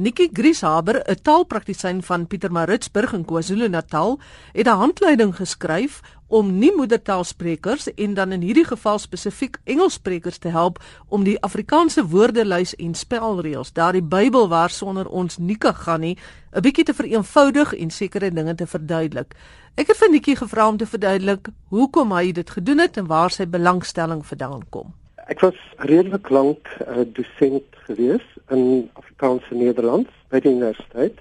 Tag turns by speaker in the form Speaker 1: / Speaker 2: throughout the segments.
Speaker 1: Nikki Grieshaber, 'n taalpraktisyn van Pietermaritzburg in KwaZulu-Natal, het 'n handleiding geskryf om nie moedertaalsprekers en dan in hierdie geval spesifiek Engelssprekers te help om die Afrikaanse woordelys en spelreëls, daardie Bybel waarsonder ons nie kan gaan nie, 'n bietjie te vereenvoudig en sekere dinge te verduidelik. Ek het vir Nikki gevra om te verduidelik hoekom hy dit gedoen het en waar sy belangstelling vandaan kom.
Speaker 2: Ek was redelik lank 'n uh, dosent gewees in Afrikaanse Nederlands by die universiteit.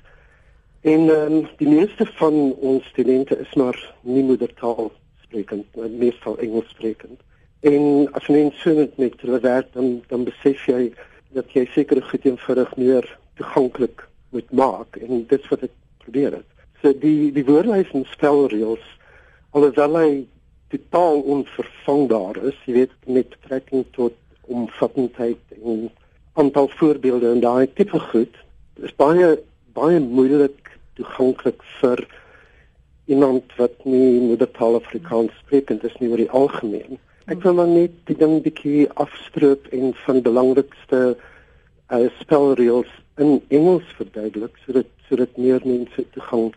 Speaker 2: En um, die meeste van ons studente is maar nie moedertaal sprekend, maar meestal Engels sprekend. En as jy net so met hulle werk dan dan besef jy dat jy sekere goed eenvoudig meer toeganklik moet maak en dit is wat ek probeer het. So die die woordelys en spelreëls alhoewel hy totaal onvervangbaar is, jy weet met betrekking tot omvattendheid en aantal voorbeelde en daai tipe goed, is baie baie moeilik toeganklik vir iemand wat nie moedertaal Afrikaans spreek en dit is nie oor die algemeen. Ek wil maar net die ding bietjie afstroop en van belangrikste uh, spelreëls in Engels verduidelik sodat sodat meer mense toegang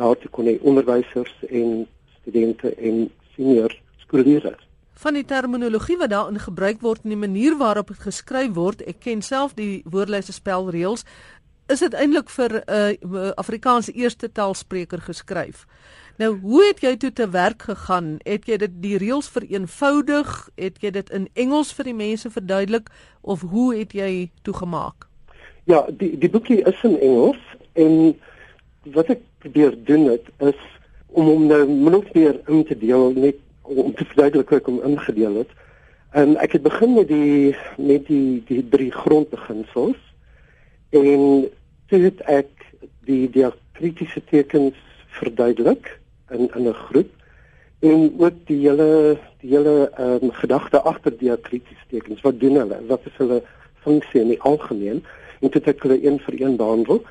Speaker 2: daartoe kon hê onderwysers en studente en senior skoolleerders
Speaker 1: van die terminologie wat daarin gebruik word en die manier waarop dit geskryf word, ek ken self die woordlyse spelreëls, is dit eintlik vir 'n uh, Afrikaanse eerste taalspreker geskryf. Nou, hoe het jy toe te werk gegaan? Het jy dit die reëls vereenvoudig? Het jy dit in Engels vir die mense verduidelik of hoe het jy toegemaak?
Speaker 2: Ja, die die boekie is in Engels en wat ek probeer doen het is om hom nou min of meer in te deel net om te verduidelik hoe ek hom ingedeel het. En ek het begin met die met die die drie grondbeginsels. En toe het ek die diakritiese tekens verduidelik in in 'n groep en ook die hele die hele um, gedagte agter diakritiese tekens. Wat doen hulle? Wat is hulle funksie in die algemeen? En dit het hulle een vir een behandel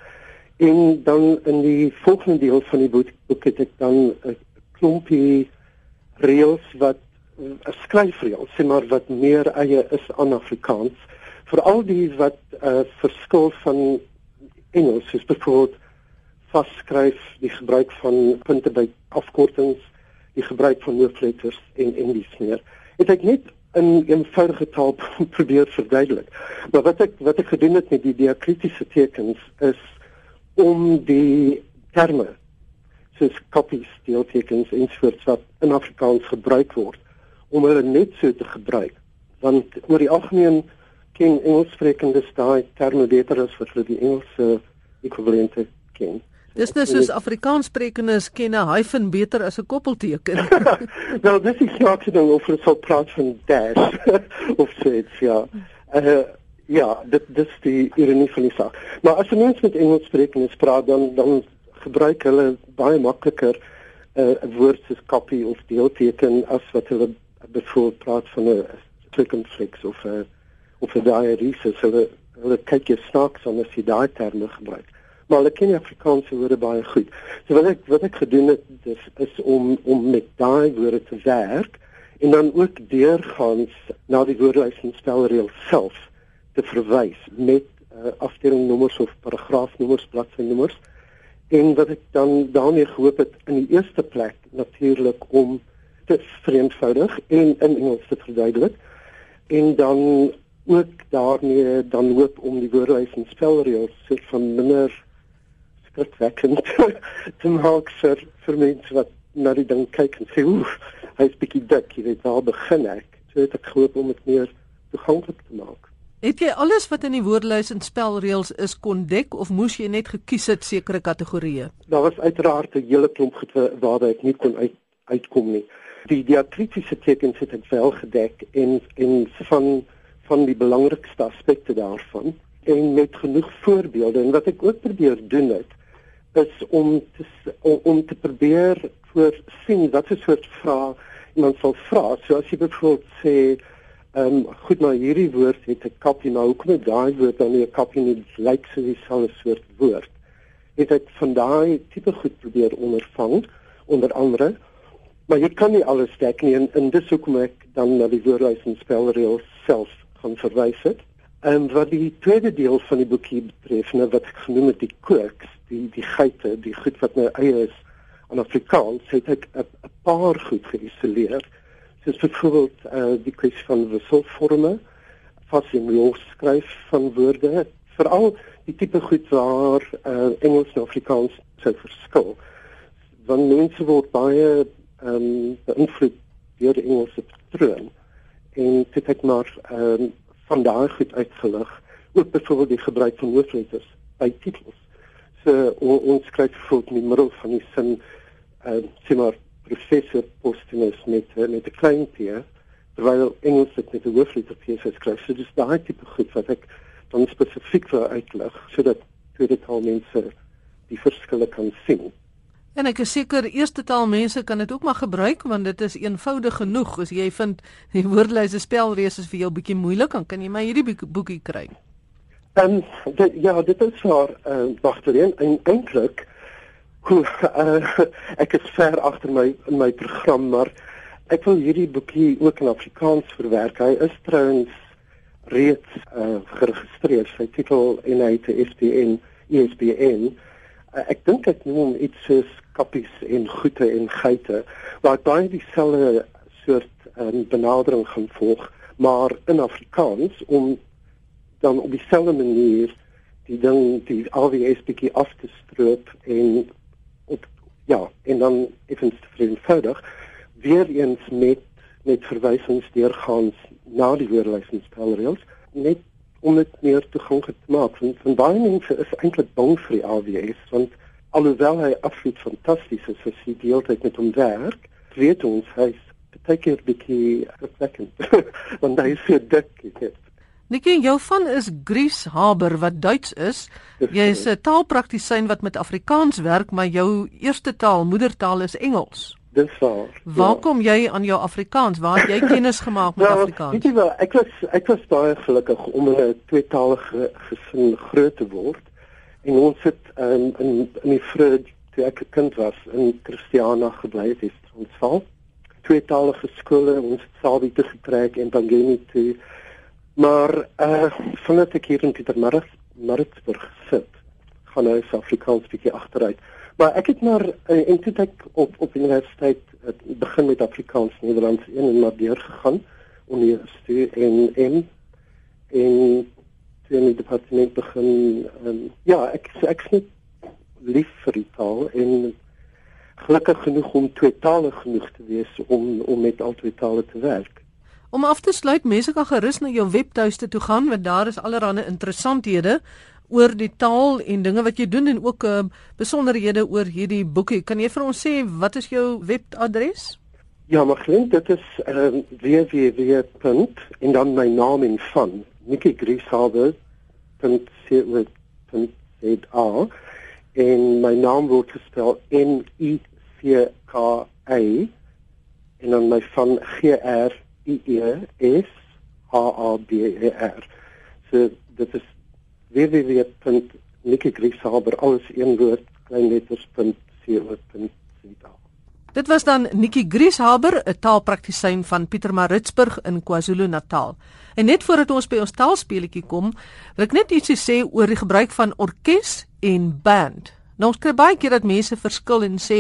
Speaker 2: en dan in die volgende deel van die boek, het ek dan 'n klompie reëls wat 'n uh, skryfreël sê maar wat meer eie is aan Afrikaans. Veral die wat uh, verskil van Engels soos byvoorbeeld vasskryf die gebruik van punte by afkortings die gebruik van hoofletters en en dis meer. Het ek net in eenvoudige taal probeer verduidelik. Maar wat ek wat ek gedoen het met die diakritiese tekens is om die terme soos copies deeltekens ensovoorts wat in Afrikaans gebruik word om hulle net so te gebruik want oor die algemeen ken Engelssprekendes daai terme beter as wat hulle die Engelse ekwivalente ken.
Speaker 1: Dis net soos Afrikaanssprekendes ken 'n hyphen beter as 'n koppelteken.
Speaker 2: Wel, dis is nog te doen of vir so praat van dash of so iets ja. Uh, ja, dit dis die ironie van die saak. Maar as 'n mens met Engelssprekendes praat dan dan gebruik hulle baie makliker uh, 'n uh, woord soos copy of deelteken as wat hulle bevoel praat van 'n circumflex of 'n uh, of 'n diaresis hulle hulle kyk jy snaaks aan as jy daai terme gebruik. Maar hulle ken Afrikaanse woorde baie goed. So wat ek wat ek gedoen het is, is om om met daai woorde te werk en dan ook deurgaans na die woordelys en spelreëls self te verwys met uh, afdelingnommers of paragraafnommers, bladsynommers. En wat ek dan daarmee gehoop het in die eerste plek natuurlik om te vereenvoudig en in Engels te verduidelik. En dan ook daarmee dan hoop om die woordelys en spelreëls soort van minder skrikwekkend te maak vir vir mense wat na die ding kyk en sê oef hy's bietjie dik jy weet waar begin ek? So het ek gehoop om dit meer toeganklik te maak
Speaker 1: het jy alles wat in die woordelys en spelreëls is kon dek of moes jy net gekies het sekere kategorieë?
Speaker 2: Daar was uiteraard 'n hele klomp waarby ek nie kon uit uitkom nie. Die diakritiese tekens het ek wel gedek en en van van die belangrikste aspekte daarvan. En met genoeg voorbeelde en wat ek ook probeer doen het is om te om, om te probeer voorsien wat 'n soort vraag iemand sal vra so as jy byvoorbeeld sê ehm um, goed maar hierdie woord het 'n kapie nou hoekom het daai woord dan nie 'n kapie nie lyk so dieselfde soort woord het ek van daai tipe goed probeer ondervang onder andere maar jy kan nie alles dek nie en, en dis hoekom ek dan na die woordelys en spelreëls self gaan verwys het. En wat die tweede deel van die boekie betref, nou wat ek genoem het die koeks, die die geite, die goed wat nou eie is aan Afrikaans, het ek 'n paar goed geïsoleer. Soos byvoorbeeld uh die kwessie van wisselforme, vas in los skryf van woorde, veral die tipe goed waar uh Engels en Afrikaans so verskil. Want mense word baie ehm um, beïnvloed deur die Engelse patroon en dit het maar ehm um, van daai goed uitgelig ook byvoorbeeld die gebruik van hoofletters by titels. So on, ons skryf voor in die middel van die sin ehm uh, sê maar professor Postumus met met 'n klein p terwyl Engels dit met 'n hoofletter p skryf. So dis daai tipe goed wat ek dan spesifiek vir uitlig sodat tweede taal mense die verskille kan sien.
Speaker 1: En ek is seker eerste taal mense kan dit ook maar gebruik want dit is eenvoudig genoeg. As jy vind die woordlyse spelreëls is vir jou bietjie moeilik, dan kan jy maar hierdie boekie kry.
Speaker 2: En dit, ja, dit is vir eh uh, wagterien en eintlik hoe uh, ek is ver agter my in my program, maar ek wil hierdie boekie ook in Afrikaans verwerk. Hy is trouens reeds uh, geregistreer sy titel en hy het 'n ISBN, ISBN. Uh, ek dink ek noem iets soos kappies en goeie en geite waar baie dieselfde soort um, benadering gaan volg, maar in Afrikaans om dan op dieselfde manier die ding die AWS bietjie af te stroop en ja, en dan effens vereenvoudig weer eens met met verwysings deurgaans na die woordelys spelreëls net om dit meer toeganklik te maak want van baie mense is eintlik bang vir die AWS want alhoewel hy absoluut fantasties is vir sy deeltyd met hom werk weet ons hy is baie keer bietjie reflekkend want hy is so dik ek
Speaker 1: Nikki, jou van is Gries Haber wat Duits is. Jy is 'n taalpraktisyn wat met Afrikaans werk, maar jou eerste taal, moedertaal is Engels.
Speaker 2: Dis waar.
Speaker 1: Waar ja. kom jy aan jou Afrikaans? Waar het jy kennis gemaak met nou, Afrikaans?
Speaker 2: Weet jy wel, ek was ek was baie gelukkig om in 'n tweetalige gesin groot te word. En ons het um, in in die vroeg toe ek 'n kind was in Christiana gebly het, ons val. Tweetalige skole, ons het Sabie toe getrek en dan gaan nie toe. Maar eh uh, vandat ek hier in Pietermaritzburg sit, gaan nou Afrikaans bietjie agteruit. Maar ek het maar uh, en toe ek op op universiteit het begin met Afrikaans Nederlands in en maar deur gegaan universiteit en en en in die departement begin um, ja ek ek sien lief vir die taal en gelukkig genoeg om tweetalig genoeg te wees om om met al twee tale te werk.
Speaker 1: Om af te sluit, mense kan gerus na jou webtuiste toe gaan want daar is allerlei interessanthede oor die taal en dinge wat jy doen en ook uh, besonderhede oor hierdie boekie. Kan jy vir ons sê wat is jou webadres?
Speaker 2: Ja, maar klink dit is uh, www. en dan my naam en van Nikki Grieshaber.co.za en my naam word gespel N I C K A en dan my van G R I E S H A B E R. So dit is www.nikkigrieshaber alles een woord kleinletters.co.za.
Speaker 1: Dit was dan Nikki Grieshaber, 'n taalpraktisyn van Pietermaritzburg in KwaZulu-Natal. En net voordat ons by ons taalspeletjie kom, wil ek net ietsie sê oor die gebruik van orkes en band. Nou ons kry baie keer dat mense verskil en sê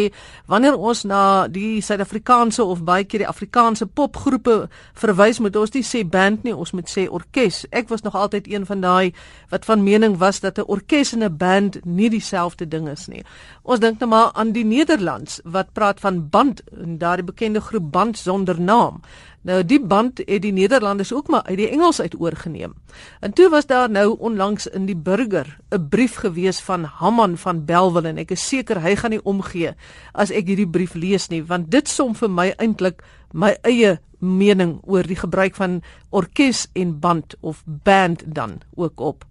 Speaker 1: wanneer ons na die Suid-Afrikaanse of baie keer die Afrikaanse popgroepe verwys, moet ons nie sê band nie, ons moet sê orkes. Ek was nog altyd een van daai wat van mening was dat 'n orkes en 'n band nie dieselfde ding is nie. Ons dink nou maar aan die Nederlands wat praat van band en daardie bekende groep band sonder naam. Nou die band het die Nederlanders ook maar uit die Engels uit oorgeneem. En toe was daar nou onlangs in die burger 'n brief gewees van Hamman van Belwel en ek is seker hy gaan nie omgee as ek hierdie brief lees nie want dit som vir my eintlik my eie mening oor die gebruik van orkes en band of band dan ook op.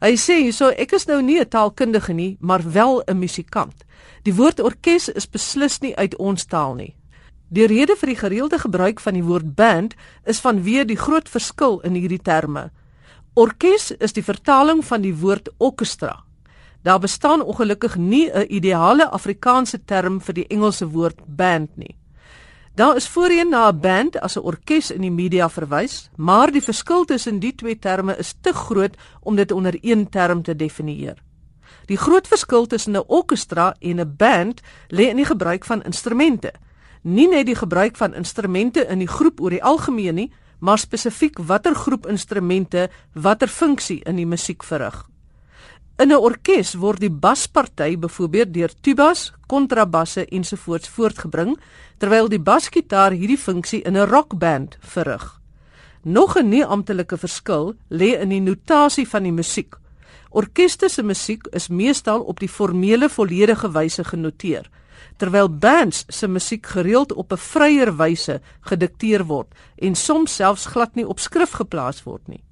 Speaker 1: Hy sê hierso ek is nou nie 'n taalkundige nie, maar wel 'n musikant. Die woord orkes is beslis nie uit ons taal nie. Die rede vir die gereelde gebruik van die woord band is vanweë die groot verskil in hierdie terme. Orkes is die vertaling van die woord orkestra. Daar bestaan ongelukkig nie 'n ideale Afrikaanse term vir die Engelse woord band nie. Daar is voorheen na 'n band as 'n orkes in die media verwys, maar die verskil tussen die twee terme is te groot om dit onder een term te definieer. Die groot verskil tussen 'n orkestra en 'n band lê in die gebruik van instrumente. Nie net die gebruik van instrumente in die groep oor die algemeen nie, maar spesifiek watter groep instrumente watter funksie in die musiek verrig. In 'n orkes word die basparty byvoorbeeld deur tubas, kontrabasse ensovoorts voortgebring, terwyl die basgitaar hierdie funksie in 'n rockband verrig. Nog 'n nie amptelike verskil lê in die notasie van die musiek. Orkeste se musiek is meestal op die formele volledige wyse genoteer, terwyl bands se musiek gereeld op 'n vryer wyse gedikteer word en soms selfs glad nie op skrif geplaas word nie.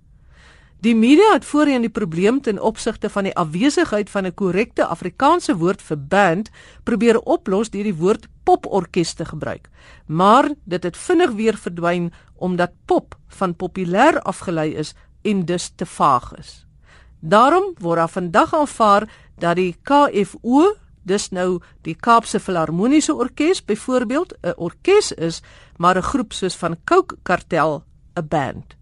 Speaker 1: Die media het voorheen die probleem ten opsigte van die afwesigheid van 'n korrekte Afrikaanse woord vir band probeer oplos deur die woord poporkes te gebruik. Maar dit het vinnig weer verdwyn omdat pop van populêr afgelei is en dus te vaag is. Daarom word daar vandag aanvaar dat die KFO, dis nou die Kaapse Filharmoniese Orkees byvoorbeeld, 'n orkes is, maar 'n groep soos van Coke Kartel 'n band.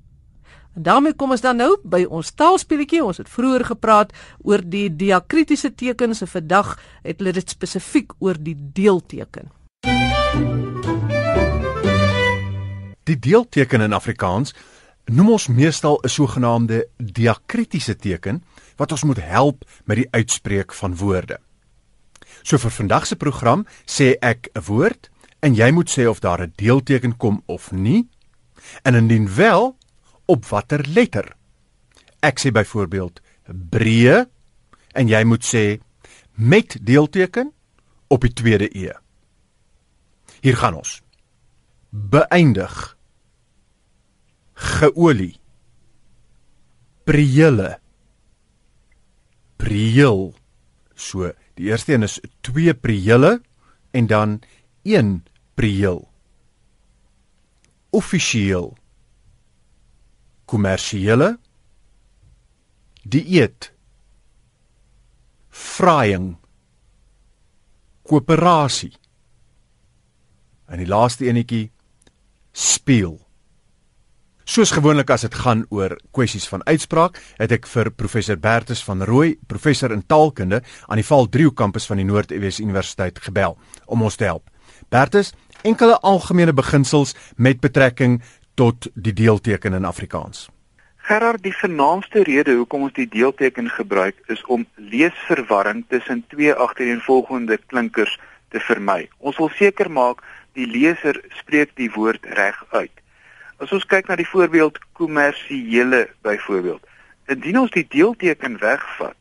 Speaker 1: En daarmee kom ons dan nou by ons taalspeletjie. Ons het vroeër gepraat oor die diakritiese tekens en vandag het hulle dit spesifiek oor die deelteken.
Speaker 3: Die deelteken in Afrikaans noem ons meestal 'n sogenaamde diakritiese teken wat ons moet help met die uitspreek van woorde. So vir vandag se program sê ek 'n woord en jy moet sê of daar 'n deelteken kom of nie. En indien wel, op watter letter? Ek sê byvoorbeeld breë en jy moet sê met deelteken op die tweede e. Hier gaan ons. Beëindig. Geolie. Priele. Priel. So, die eerste een is 2 priele en dan 1 priel. Offisieel kommersiële. Dieet vraaiing koöperasie. En die laaste enetjie speel soos gewoonlik as dit gaan oor kwessies van uitspraak het ek vir professor Bertus van Rooi professor in taalkunde aan die Val Driehoek kampus van die Noordwes Universiteit gebel om ons te help Bertus enkele algemene beginsels met betrekking tot die deelteken in Afrikaans?
Speaker 4: Gerard, die vernaamste rede hoekom ons die deelteken gebruik is om leesverwarring tussen twee agtereenvolgende klinkers te vermy. Ons wil seker maak die leser spreek die woord reg uit. As ons kyk na die voorbeeld kommersiële byvoorbeeld, indien ons die deelteken wegvat,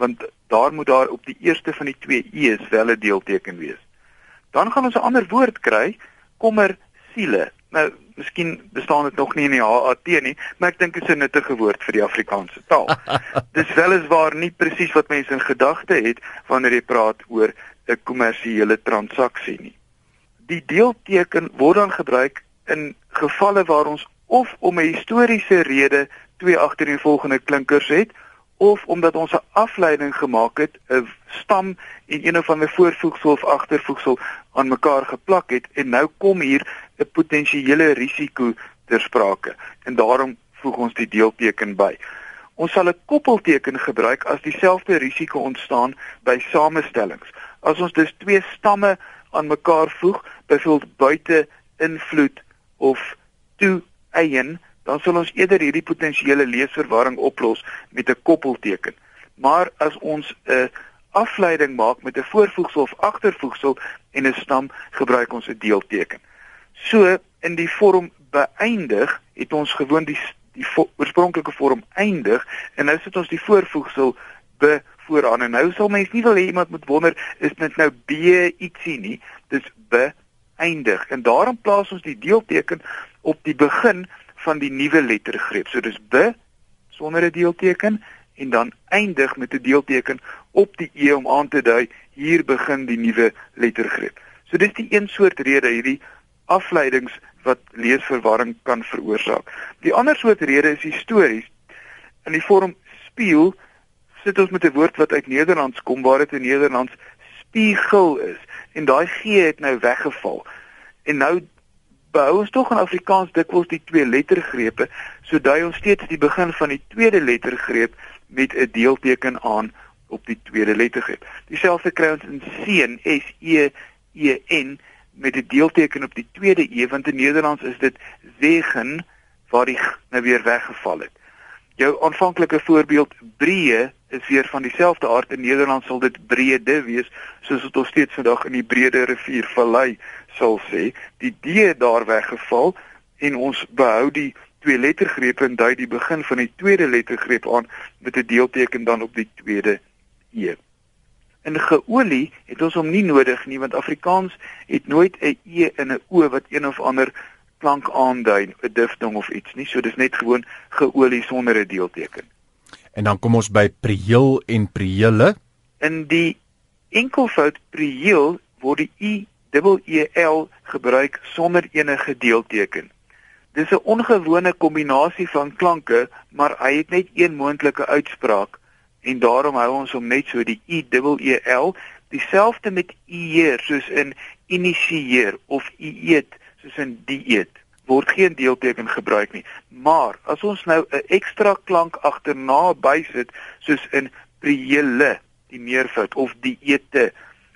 Speaker 4: want daar moet daar op die eerste van die twee e's wel 'n deelteken wees. Dan gaan ons 'n ander woord kry, kommersiele. Nou, miskien bestaan dit nog nie in die HAT nie, maar ek dink dit is 'n nuttige woord vir die Afrikaanse taal. Dis weliswaar nie presies wat mense in gedagte het wanneer jy praat oor 'n kommersiële transaksie nie. Die deelteken word dan gebruik in gevalle waar ons of om 'n historiese rede twee agtereenvolgende klinkers het of omdat ons 'n afleiding gemaak het, 'n stam en een of ander voorvoegsel of agtervoegsel aan mekaar geplak het en nou kom hier 'n potensiële risiko ter sprake en daarom voeg ons die deelteken by. Ons sal 'n koppelteken gebruik as dieselfde risiko ontstaan by samestellings. As ons dus twee stamme aan mekaar voeg, byvoorbeeld buite invloed of toe eien dan sal ons eerder hierdie potensiële leesverwarring oplos met 'n koppelteken. Maar as ons 'n afleiding maak met 'n voorvoegsel of agtervoegsel en 'n stam, gebruik ons 'n deelteken. So in die vorm beëindig het ons gewoon die die vo oorspronklike vorm eindig en nou sit ons die voorvoegsel be vooraan en nou sal mens nie wil hê iemand moet wonder is dit nou b ietsie nie dis beëindig en daarom plaas ons die deelteken op die begin van die nuwe lettergreep. So dis b sonder 'n deelteken en dan eindig met 'n deelteken op die e om aan te dui hier begin die nuwe lettergreep. So dis die een soort rede hierdie afleidings wat leesverwarring kan veroorsaak. Die ander soort rede is histories. In die vorm spieël sit ons met 'n woord wat uit Nederlands kom waar dit in Nederlands spiegel is en daai g het nou weggeval. En nou behou ons tog in Afrikaans dikwels die twee lettergrepe, so dui ons steeds die begin van die tweede lettergreep met 'n deelteken aan op die tweede lettergreep. Dieselfde kry ons in seën, S E E N met 'n deelteken op die tweede e want in Nederlands is dit wegen waar die nou weer weggeval het. Jou aanvanklike voorbeeld breë is weer van dieselfde aard in Nederland sal dit brede wees soos wat ons steeds vandag in die breede rivier vallei sal sê die d daar weggeval en ons behou die twee lettergrepe en dui die begin van die tweede lettergreep aan met 'n deelteken dan op die tweede e. In geolie het ons hom nie nodig nie want Afrikaans het nooit 'n e en 'n o wat een of ander klank aandui, 'n difdong of iets nie. So dis net gewoon geolie sonder 'n deelteken.
Speaker 3: En dan kom ons by prieel en priele.
Speaker 4: In die enkelvoud prieel word die i dubbel e l gebruik sonder enige deelteken. Dis 'n ongewone kombinasie van klanke, maar hy het net een moontlike uitspraak en daarom hou ons hom net so die i dubbel e l dieselfde met eer soos in initieer of eet soos in dieet word geen deelteken gebruik nie. Maar as ons nou 'n ekstra klank agterna bysit soos in priele die meervoud of dieete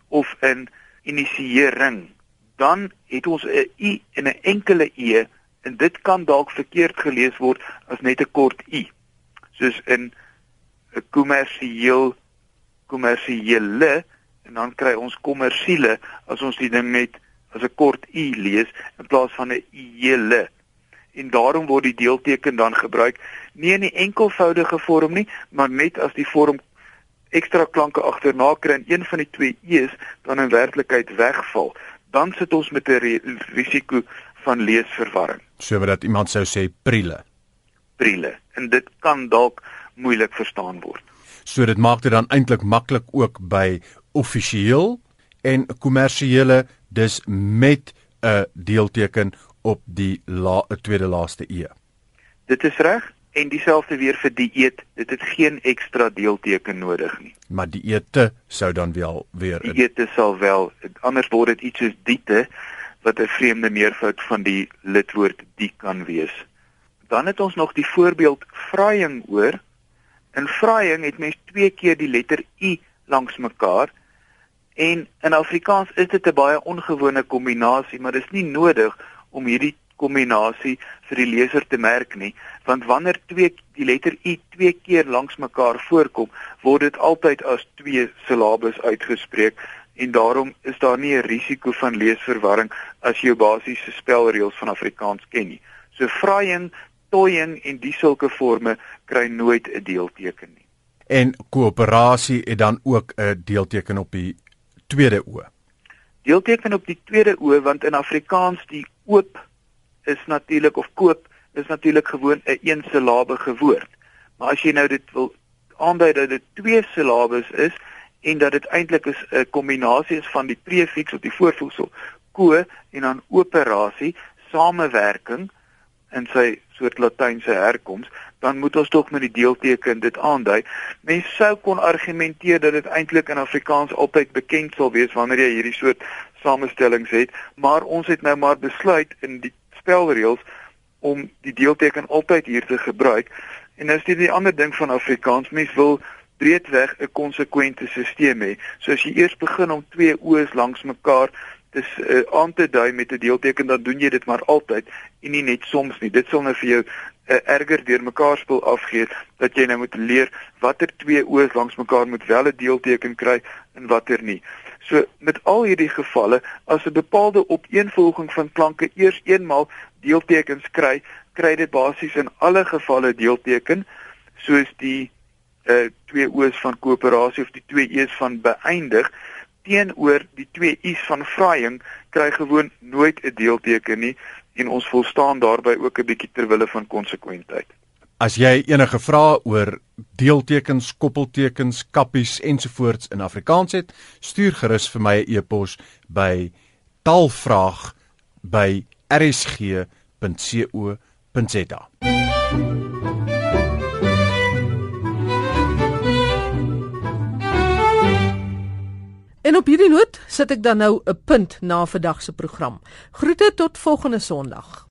Speaker 4: of in initiering dan het ons 'n i en 'n enkele e en dit kan dalk verkeerd gelees word as net 'n kort i soos in 'n kommersieel kommersiële en dan kry ons kommersiele as ons die ding net as 'n kort u lees in plaas van 'n hele. En daarom word die deelteken dan gebruik nie in die enkelvoudige vorm nie maar net as die vorm ekstra klanke agterna kry en een van die twee e's dan in werklikheid wegval dan sit ons met 'n risiko van leesverwarring.
Speaker 3: So wat iemand sou sê prile
Speaker 4: prile en dit kan dalk moeilik verstaan word.
Speaker 3: So dit maak dit dan eintlik maklik ook by offisieel en kommersiële dis met 'n deelteken op die la, tweede laaste e.
Speaker 4: Dit is reg en dieselfde weer vir dieet, dit het geen ekstra deelteken nodig nie.
Speaker 3: Maar dieete sou dan wel weer
Speaker 4: dieete sal wel anders word dit iets soos diete wat 'n vreemde meervoud van die lidwoord die kan wees. Dan het ons nog die voorbeeld vraaiing oor In vraaiing het mens twee keer die letter u langs mekaar en in Afrikaans is dit 'n baie ongewone kombinasie, maar dit is nie nodig om hierdie kombinasie vir die leser te merk nie, want wanneer twee die letter u twee keer langs mekaar voorkom, word dit altyd as twee silabes uitgespreek en daarom is daar nie 'n risiko van leesverwarring as jy basiese spelreëls van Afrikaans ken nie. So vraaiing toying en die sulke forme kry nooit 'n deelteken nie.
Speaker 3: En koöperasie het dan ook 'n deelteken op die tweede o.
Speaker 4: Deelteken op die tweede o want in Afrikaans die oop is natuurlik of koop is natuurlik gewoon 'n een eensilabige woord. Maar as jy nou dit wil aandui dat dit twee silabes is en dat dit eintlik is 'n kombinasie is van die prefiks of die voorvoegsel ko en dan operasie samewerking in sy soort latynse herkoms, dan moet ons tog met die deelteken dit aandui. Mense sou kon argumenteer dat dit eintlik in Afrikaans altyd bekend sal wees wanneer jy hierdie soort samestellings het, maar ons het nou maar besluit in die spelreëls om die deelteken altyd hier te gebruik. En nou is dit die ander ding van Afrikaans, mense wil breedweg 'n konsekwente stelsel hê. So as jy eers begin om twee o's langs mekaar dis uh, aan te dui met 'n deelteken dan doen jy dit maar altyd en nie net soms nie. Dit sal nou vir jou uh, erger deurmekaar spul afgee dat jy nou moet leer watter twee o's langs mekaar moet wel 'n deelteken kry en watter nie. So met al hierdie gevalle as 'n bepaalde opeenvolging van klanke eers eenmaal deeltekens kry, kry dit basies in alle gevalle deelteken soos die uh twee o's van koöperasie of die twee e's van beëindig teenoor die twee i's van vraaiing kry gewoon nooit 'n deelteken nie en ons volstaan daarbey ook 'n bietjie ter wille van konsekwentheid.
Speaker 3: As jy enige vrae oor deeltekens, koppeltekens, kappies ensovoorts in Afrikaans het, stuur gerus vir my 'n e e-pos by taalvraag@rsg.co.za.
Speaker 1: En op hierdie noot sit ek dan nou 'n punt na vandag se program. Groete tot volgende Sondag.